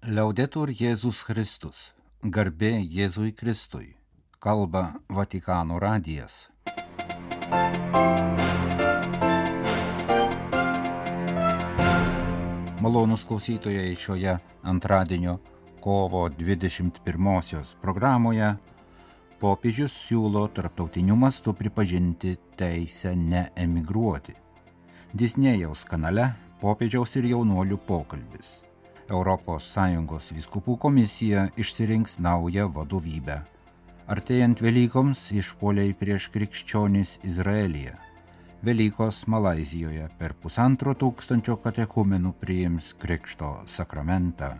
Liaudetur Jėzus Kristus. Garbė Jėzui Kristui. Kalba Vatikano radijas. Malonus klausytojai šioje antradienio kovo 21 programoje popiežius siūlo tarptautiniu mastu pripažinti teisę neemigruoti. Disnėjaus kanale popiežiaus ir jaunuolių pokalbis. ES viskupų komisija išsirinks naują vadovybę. Artėjant Velykoms išpoliai prieš krikščionis Izraelyje. Velykos Malazijoje per pusantro tūkstančio katechumenų priims Krikšto sakramentą.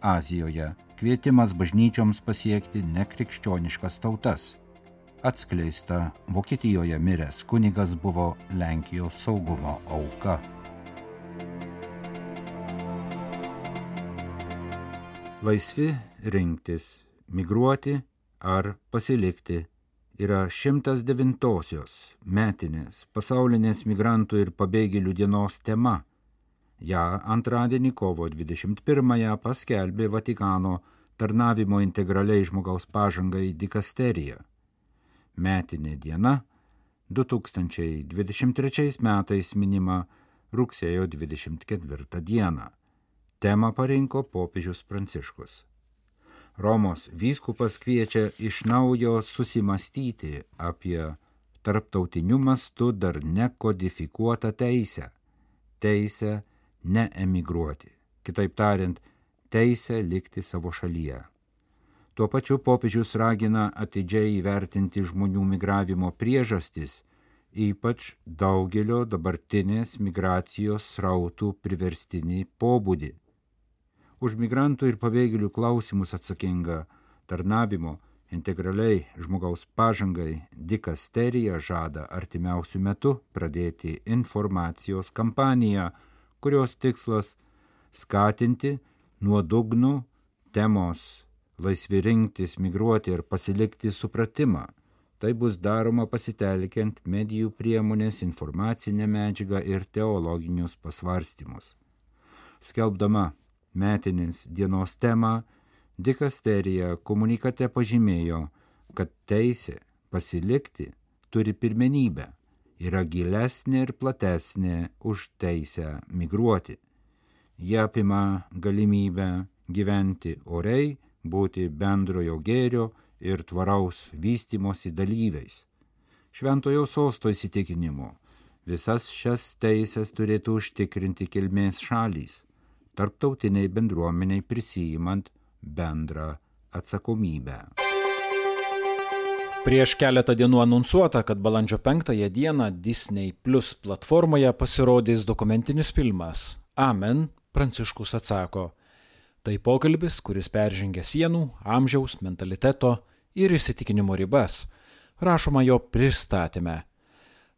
Azijoje kvietimas bažnyčioms pasiekti nekrikščioniškas tautas. Atskleista Vokietijoje miręs kunigas buvo Lenkijos saugumo auka. Laisvi rinktis, migruoti ar pasilikti yra 109-osios metinės pasaulinės migrantų ir pabėgėlių dienos tema. Ja antradienį kovo 21-ąją paskelbė Vatikano tarnavimo integraliai žmogaus pažangai dikasterija. Metinė diena 2023 metais minima rugsėjo 24 dieną. Temą parinko popiežius Pranciškus. Romos vyskupas kviečia iš naujo susimastyti apie tarptautiniu mastu dar nekodifikuotą teisę - teisę neemigruoti. Kitaip tariant, teisę likti savo šalyje. Tuo pačiu popiežius ragina atidžiai įvertinti žmonių migravimo priežastis, ypač daugelio dabartinės migracijos srautų priverstinį pobūdį už migrantų ir pabėgėlių klausimus atsakinga tarnavimo integraliai žmogaus pažangai dikasterija žada artimiausių metų pradėti informacijos kampaniją, kurios tikslas skatinti nuodugnų temos laisvi rinktis, migruoti ir pasilikti supratimą. Tai bus daroma pasitelkiant medijų priemonės, informacinę medžiagą ir teologinius pasvarstymus. Skelbdama metinės dienos temą, dikasterija komunikate pažymėjo, kad teisė pasilikti turi pirmenybę, yra gilesnė ir platesnė už teisę migruoti. Jie apima galimybę gyventi oriai, būti bendrojo gėrio ir tvaraus vystimosi dalyviais. Šventojo sosto įsitikinimu visas šias teisės turėtų užtikrinti kilmės šalys tarptautiniai bendruomeniai prisijimant bendrą atsakomybę. Prieš keletą dienų anonsuota, kad balandžio 5 dieną Disney Plus platformoje pasirodys dokumentinis filmas Amen, Pranciškus atsako. Tai pokalbis, kuris peržengia sienų, amžiaus, mentaliteto ir įsitikinimo ribas. Rašoma jo pristatyme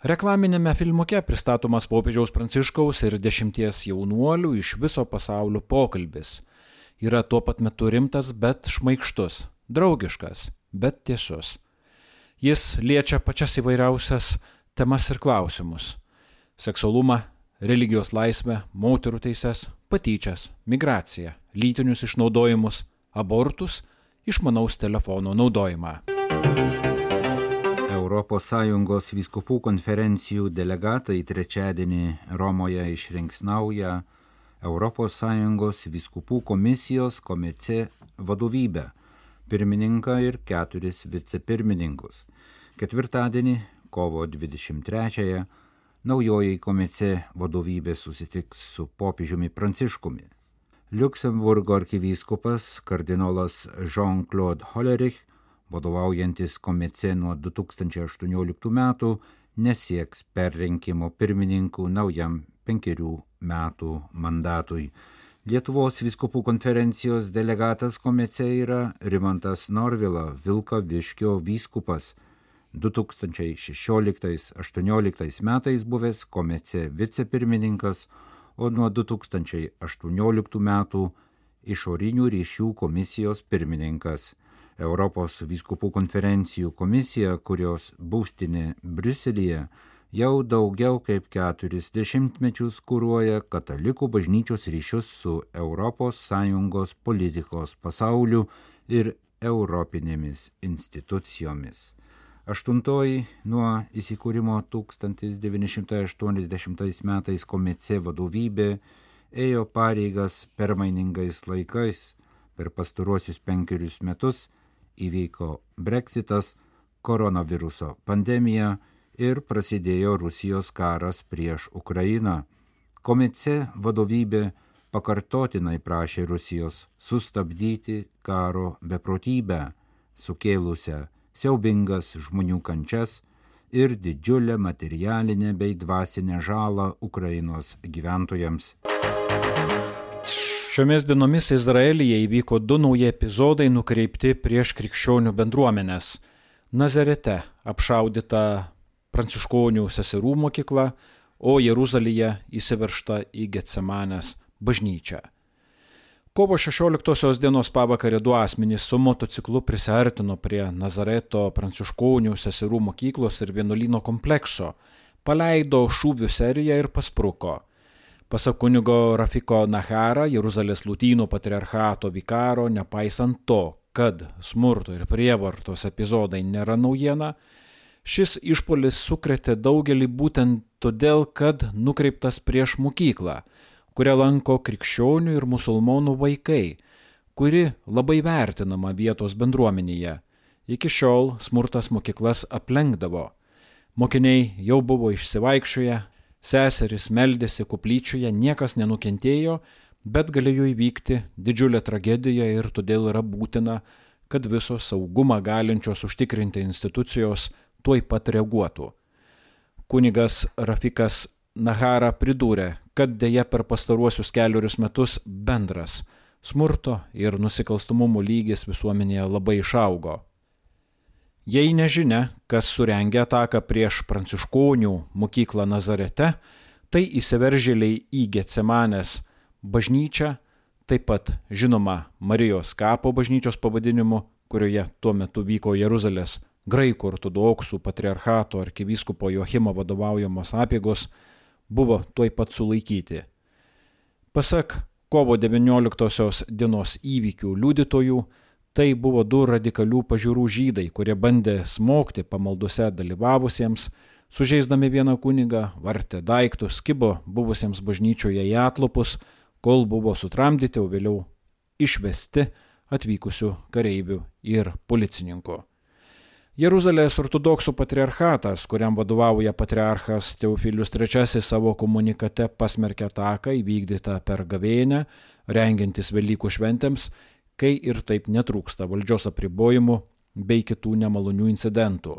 Reklaminėme filmuke pristatomas popiežiaus pranciškaus ir dešimties jaunuolių iš viso pasaulio pokalbis. Yra tuo pat metu rimtas, bet šmaikštus, draugiškas, bet tiesus. Jis liečia pačias įvairiausias temas ir klausimus - seksualumą, religijos laisvę, moterų teises, patyčias, migraciją, lytinius išnaudojimus, abortus, išmanaus telefono naudojimą. ES vyskupų konferencijų delegatai trečiadienį Romoje išrinks naują ES vyskupų komisijos komece vadovybę, pirmininką ir keturis vicepirmininkus. Ketvirtadienį, kovo 23-ąją, naujoji komece vadovybė susitiks su popiežiumi Pranciškumi. Liuksemburgo arkivyskupas kardinolas Jean-Claude Hollerich vadovaujantis komece nuo 2018 metų, nesieks perrinkimo pirmininkų naujam penkerių metų mandatui. Lietuvos viskupų konferencijos delegatas komece yra Rimantas Norvila Vilka Viškio vyskupas. 2016-2018 metais buvęs komece vicepirmininkas, o nuo 2018 metų išorinių ryšių komisijos pirmininkas. Europos vyskupų konferencijų komisija, kurios būstinė Briuselėje, jau daugiau kaip keturis dešimtmečius kūruoja katalikų bažnyčios ryšius su ES politikos pasauliu ir europinėmis institucijomis. Aštuntoji nuo įsikūrimo 1980 metais komice vadovybė ėjo pareigas permainingais laikais. Per pastaruosius penkerius metus įvyko Brexitas, koronaviruso pandemija ir prasidėjo Rusijos karas prieš Ukrainą. Komice vadovybė pakartotinai prašė Rusijos sustabdyti karo beprotybę, sukėlusią siaubingas žmonių kančias ir didžiulę materialinę bei dvasinę žalą Ukrainos gyventojams. Šiomis dienomis Izraelyje įvyko du nauji epizodai nukreipti prieš krikščionių bendruomenės. Nazarete apšaudyta pranciškonių seserų mokykla, o Jeruzalėje įsiveršta į Getsemanės bažnyčią. Kovo 16 dienos pavakarė du asmenys su motociklu prisartino prie Nazareto pranciškonių seserų mokyklos ir vienuolino komplekso, paleido šūvių seriją ir paspruko. Pasak kunigo Rafiko Nahara, Jeruzalės Lutyno patriarchato vikaro, nepaisant to, kad smurto ir prievartos epizodai nėra naujiena, Šis išpolis sukretė daugelį būtent todėl, kad nukreiptas prieš mokyklą, kurią lanko krikščionių ir musulmonų vaikai, kuri labai vertinama vietos bendruomenėje. Iki šiol smurtas mokyklas aplenkdavo. Mokiniai jau buvo išsivaikščioję, seserys meldėsi kuplyčioje, niekas nenukentėjo, bet galėjo įvykti didžiulė tragedija ir todėl yra būtina, kad visos saugumą galinčios užtikrinti institucijos tuoj pat reaguotų. Kunigas Rafikas Nahara pridūrė, kad dėja per pastaruosius keliarius metus bendras smurto ir nusikalstumumo lygis visuomenėje labai išaugo. Jei nežinia, kas surengė ataką prieš pranciškonių mokyklą Nazarete, tai įsiveržėliai į Getsemanės bažnyčią, taip pat žinoma Marijos kapo bažnyčios pavadinimu, kurioje tuo metu vyko Jeruzalės graikų ortodoksų patriarchato arkivyskupo Joachimo vadovaujamos apėgos buvo tuoj pat sulaikyti. Pasak kovo 19 dienos įvykių liudytojų, tai buvo du radikalių pažiūrų žydai, kurie bandė smogti pamaldose dalyvavusiems, sužeisdami vieną kunigą, vartė daiktus, kibo buvusiems bažnyčioje į atlopus, kol buvo sutramdyti, o vėliau išvesti atvykusių kareivių ir policininkų. Jeruzalės ortodoksų patriarchatas, kuriam vadovauja patriarchas Teofilius III savo komunikate pasmerkė ataką įvykdytą per gavėnę, rengiantis Velykų šventėms, kai ir taip netrūksta valdžios apribojimų bei kitų nemalonių incidentų.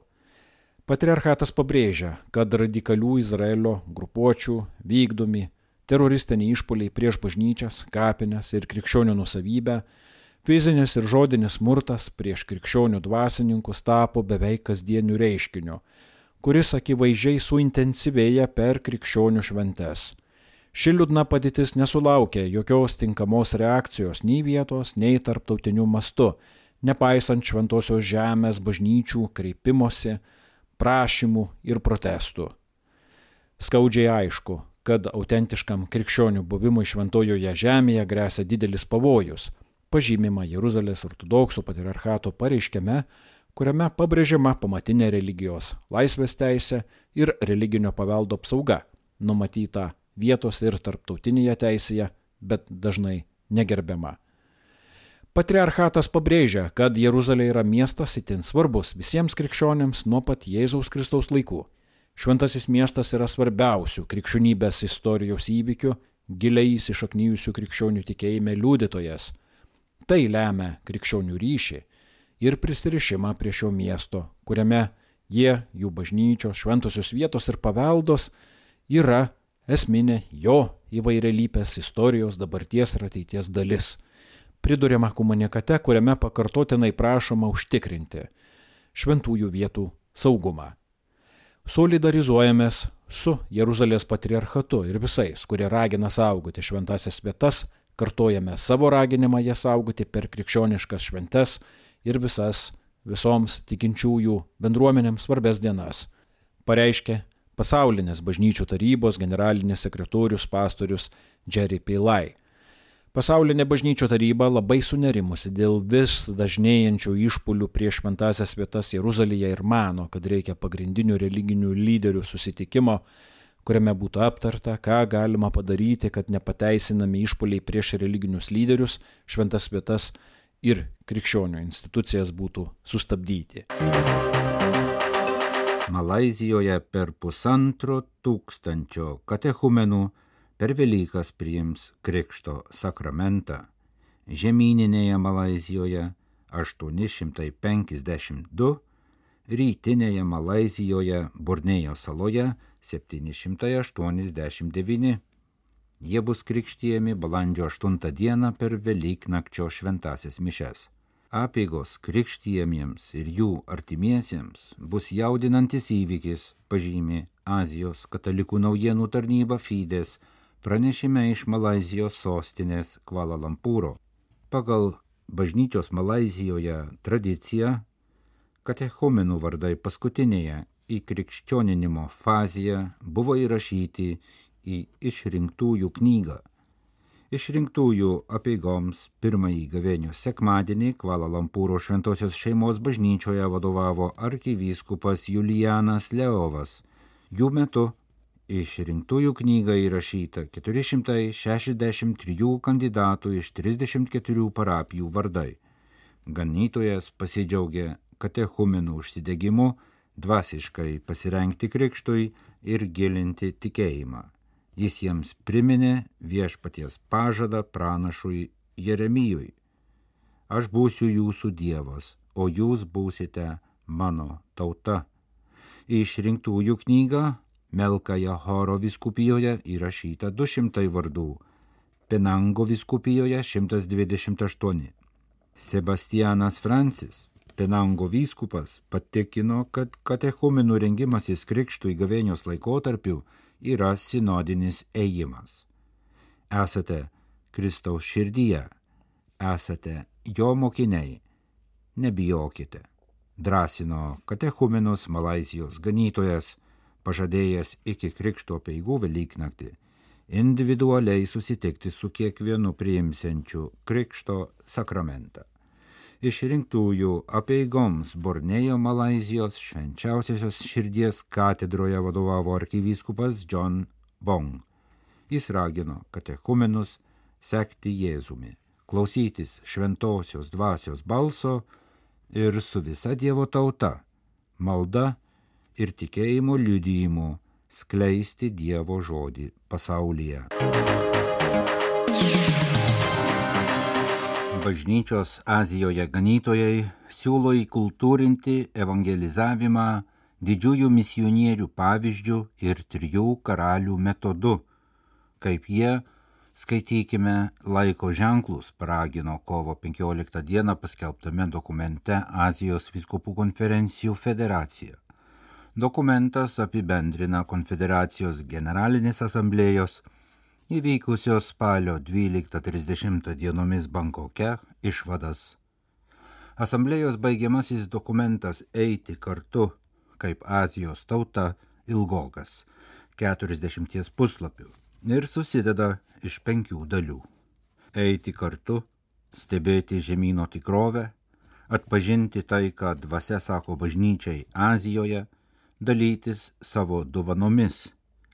Patriarchatas pabrėžia, kad radikalių Izraelio grupuočių vykdomi teroristiniai išpoliai prieš bažnyčias, kapines ir krikščionių nusavybę Fizinis ir žodinis smurtas prieš krikščionių dvasininkus tapo beveik kasdieniu reiškiniu, kuris akivaizdžiai suintensyvėja per krikščionių šventes. Ši liūdna padėtis nesulaukė jokios tinkamos reakcijos nei vietos, nei tarptautiniu mastu, nepaisant šventosios žemės bažnyčių kreipimosi, prašymų ir protestų. Skaudžiai aišku, kad autentiškam krikščionių buvimui šventojoje žemėje grėsia didelis pavojus pažymima Jeruzalės ortodoksų patriarchato pareiškime, kuriame pabrėžiama pamatinė religijos laisvės teisė ir religinio paveldo apsauga, numatyta vietos ir tarptautinėje teisėje, bet dažnai negerbiama. Patriarchatas pabrėžia, kad Jeruzalė yra miestas itin svarbus visiems krikščionėms nuo pat Jėzaus Kristaus laikų. Šventasis miestas yra svarbiausių krikščionybės istorijos įvykių, giliai įsišaknyjusių krikščionių tikėjime liudytojas Tai lemia krikščionių ryšį ir prisirišimą prie šio miesto, kuriame jie, jų bažnyčios, šventosios vietos ir paveldos yra esminė jo įvairialypės istorijos dabarties ir ateities dalis. Priduriama komunikate, kuriame pakartotinai prašoma užtikrinti šventųjų vietų saugumą. Solidarizuojamės su Jeruzalės patriarchatu ir visais, kurie ragina saugoti šventasias vietas kartojame savo raginimą jas saugoti per krikščioniškas šventes ir visas visoms tikinčiųjų bendruomenėms svarbės dienas, pareiškė pasaulinės bažnyčių tarybos generalinis sekretorius pastorius Jerry Pilai. Pasaulinė bažnyčio taryba labai sunerimusi dėl vis dažnėjančių išpolių prieš šventasias vietas Jeruzalėje ir mano, kad reikia pagrindinių religinių lyderių susitikimo, kuriame būtų aptarta, ką galima padaryti, kad nepateisinami išpoliai prieš religinius lyderius, šventas vietas ir krikščionių institucijas būtų sustabdyti. Malazijoje per pusantro tūkstančio katechumenų per Velykas priims Krikšto sakramentą. Žemyninėje Malazijoje 852, rytinėje Malazijoje Bornėjo saloje 789. Jie bus krikštyjami balandžio 8 dieną per Velyknakčio šventasias mišes. Apeigos krikštyjamiems ir jų artimiesiems bus jaudinantis įvykis, pažymė Azijos katalikų naujienų tarnyba Fides pranešime iš Malazijos sostinės Kvala Lampūro. Pagal bažnyčios Malazijoje tradiciją, katechumenų vardai paskutinėje įkrikščioninimo fazėje buvo įrašyti į išrinktųjų knygą. Išrinktųjų apieigoms pirmąjį gavėnių sekmadienį Kvala Lampūro šventosios šeimos bažnyčioje vadovavo arkivyskupas Julianas Leovas. Jų metu Išrinktųjų knyga įrašyta 463 kandidatų iš 34 parapijų vardai. Ganytojas pasidžiaugė katechumenų užsidegimu dvasiškai pasirengti krikštui ir gilinti tikėjimą. Jis jiems priminė viešpaties pažadą pranašui Jeremijui. Aš būsiu jūsų dievas, o jūs būsite mano tauta. Išrinktųjų knygą Melkaja Horo viskupijoje įrašyta 200 vardų, Penango viskupijoje 128. Sebastianas Francis, Penango vyskupas, patikino, kad katechumenų rengimasis krikštui gavėnios laikotarpiu yra sinodinis ėjimas. Esate Kristaus širdyje, esate jo mokiniai, nebijokite, drąsino katechumenus Malazijos ganytojas pažadėjęs iki krikšto peigų Velyknaktį individualiai susitikti su kiekvienu priimsiančiu krikšto sakramentą. Išrinktųjų apeigoms Bornėjo Malazijos švenčiausiosios širdies katedroje vadovavo arkivyskupas John Bong. Jis ragino katekumenus sekti Jėzumi, klausytis šventosios dvasios balso ir su visa Dievo tauta, malda ir tikėjimo liudijimu skleisti Dievo žodį pasaulyje. Bažnyčios Azijoje ganytojai siūlo įkultūrinti evangelizavimą didžiųjų misionierių pavyzdžių ir trijų karalių metodu, kaip jie, skaitykime, laiko ženklus paragino kovo 15 dieną paskelbtame dokumente Azijos viskupų konferencijų federacija. Dokumentas apibendrina konfederacijos generalinės asamblėjos įvykusios spalio 12-30 dienomis Bankoke išvadas. Asamblėjos baigiamasis dokumentas eiti kartu kaip Azijos tauta ilgokas - 40 puslapių ir susideda iš penkių dalių. Eiti kartu, stebėti žemynų tikrovę, atpažinti tai, ką dvasia sako bažnyčiai Azijoje, dalytis savo dovanomis,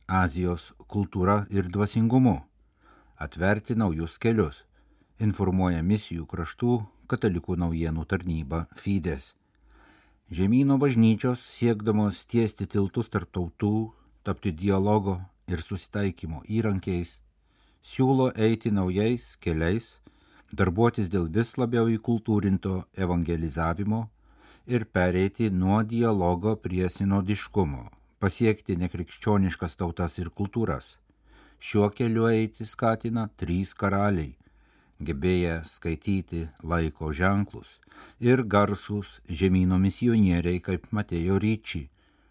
Azijos kultūra ir dvasingumu, atverti naujus kelius, informuoja misijų kraštų katalikų naujienų tarnyba Fides. Žemynų bažnyčios siekdamos tiesti tiltus tarp tautų, tapti dialogo ir susitaikymo įrankiais, siūlo eiti naujais keliais, darbuotis dėl vis labiau įkultūrinto evangelizavimo ir pereiti nuo dialogo prie sinodiškumo, pasiekti nekrikščioniškas tautas ir kultūras. Šiuo keliu eiti skatina trys karaliai, gebėję skaityti laiko ženklus ir garsūs žemynų misionieriai kaip Matėjo Ryčiai,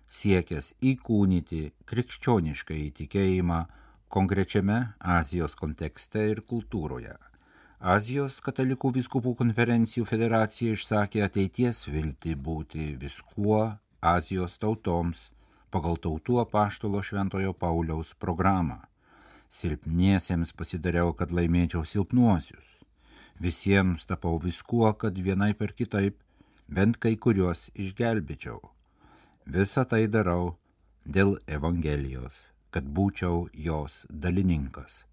siekęs įkūnyti krikščionišką įtikėjimą konkrečiame Azijos kontekste ir kultūroje. Azijos katalikų viskupų konferencijų federacija išsakė ateities viltį būti viskuo Azijos tautoms, pagal tautų apaštalo Šventojo Pauliaus programą. Silpniesiems pasidariau, kad laimėčiau silpnuosius. Visiems tapau viskuo, kad vienai per kitaip bent kai kuriuos išgelbėčiau. Visą tai darau dėl Evangelijos, kad būčiau jos dalininkas.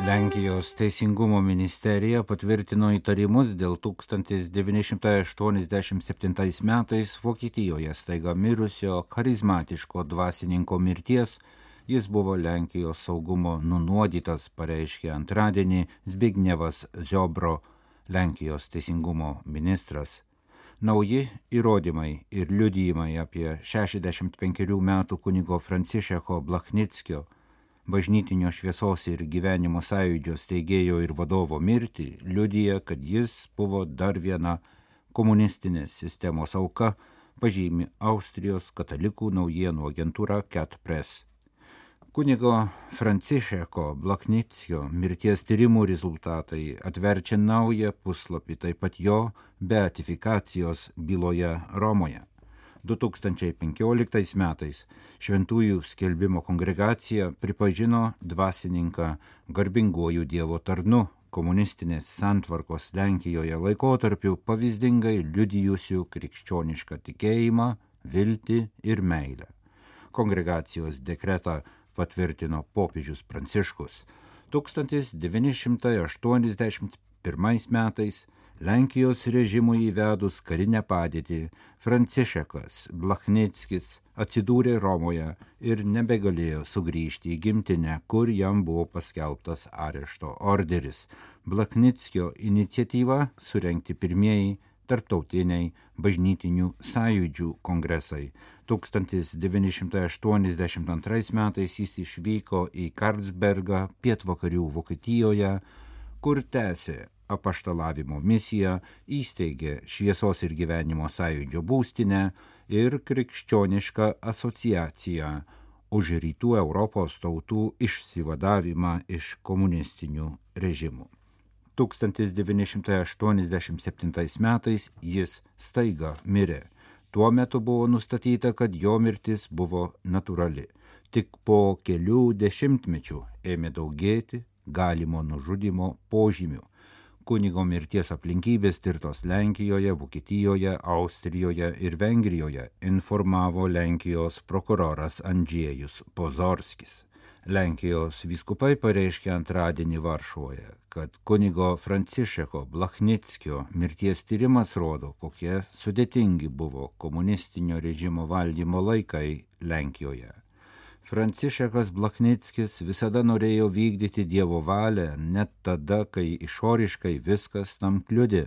Lenkijos teisingumo ministerija patvirtino įtarimus dėl 1987 metais Vokietijoje staiga mirusio charizmatiško dvasininko mirties. Jis buvo Lenkijos saugumo nunuodytas, pareiškė antradienį Zbignevas Ziobro, Lenkijos teisingumo ministras. Nauji įrodymai ir liudijimai apie 65 metų kunigo Francišeko Blachnickio bažnytinio šviesos ir gyvenimo sąjūdžio steigėjo ir vadovo mirtį liudija, kad jis buvo dar viena komunistinės sistemos auka, pažymi Austrijos katalikų naujienų agentūra Cat Press. Kunigo Francišeko Blaknicio mirties tyrimų rezultatai atverčia naują puslapį taip pat jo beatifikacijos byloje Romoje. 2015 metais Šventųjų skelbimo kongregacija pripažino dvasininką garbinguoju Dievo tarnu komunistinės santvarkos Lenkijoje laikotarpiu pavyzdingai liudijusių krikščionišką tikėjimą, viltį ir meilę. Kongregacijos dekretą patvirtino popiežius Pranciškus. 1981 metais Lenkijos režimui įvedus karinę padėtį, Francišekas Blachnickis atsidūrė Romoje ir nebegalėjo sugrįžti į gimtinę, kur jam buvo paskelbtas arešto orderis. Blachnickio iniciatyva surenkti pirmieji tarptautiniai bažnytinių sąjūdžių kongresai. 1982 metais jis išvyko į Karlsbergą pietvakarių Vokietijoje, kur tęsė apaštalavimo misiją, įsteigė šviesos ir gyvenimo sąjūdžio būstinę ir krikščionišką asociaciją už rytų Europos tautų išsivadavimą iš komunistinių režimų. 1987 metais jis staiga mirė. Tuo metu buvo nustatyta, kad jo mirtis buvo natūrali. Tik po kelių dešimtmečių ėmė daugėti galimo nužudimo požymių kunigo mirties aplinkybės tirtos Lenkijoje, Vokietijoje, Austrijoje ir Vengrijoje, informavo Lenkijos prokuroras Andžiejus Pozorskis. Lenkijos vyskupai pareiškė antradienį Varšuoje, kad kunigo Francišeko Blachnickio mirties tyrimas rodo, kokie sudėtingi buvo komunistinio režimo valdymo laikai Lenkijoje. Francišekas Blachnickis visada norėjo vykdyti Dievo valią, net tada, kai išoriškai viskas tam kliudė.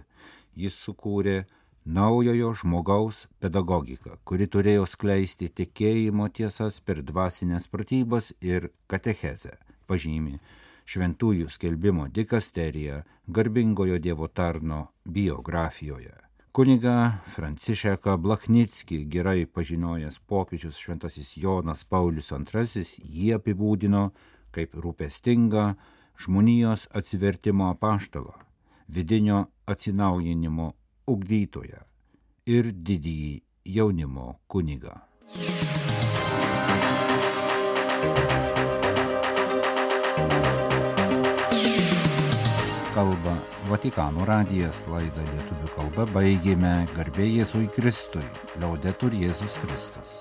Jis sukūrė naujojo žmogaus pedagogiką, kuri turėjo skleisti tikėjimo tiesas per dvasinės pratybas ir katechezę, pažymi Šventųjų skelbimo dikasterija garbingojo Dievo tarno biografijoje. Kuniga Francišeką Blachnicki gerai pažinojęs popiežius šventasis Jonas Paulius II jį apibūdino kaip rūpestingą žmonijos atsivertimo apaštalą, vidinio atsinaujinimo ugdytoją ir didįjį jaunimo kunigą. Kalba Vatikano radijas laidą lietuvių kalba baigėme. Garbė Jėzui Kristui, liaudetur Jėzus Kristus.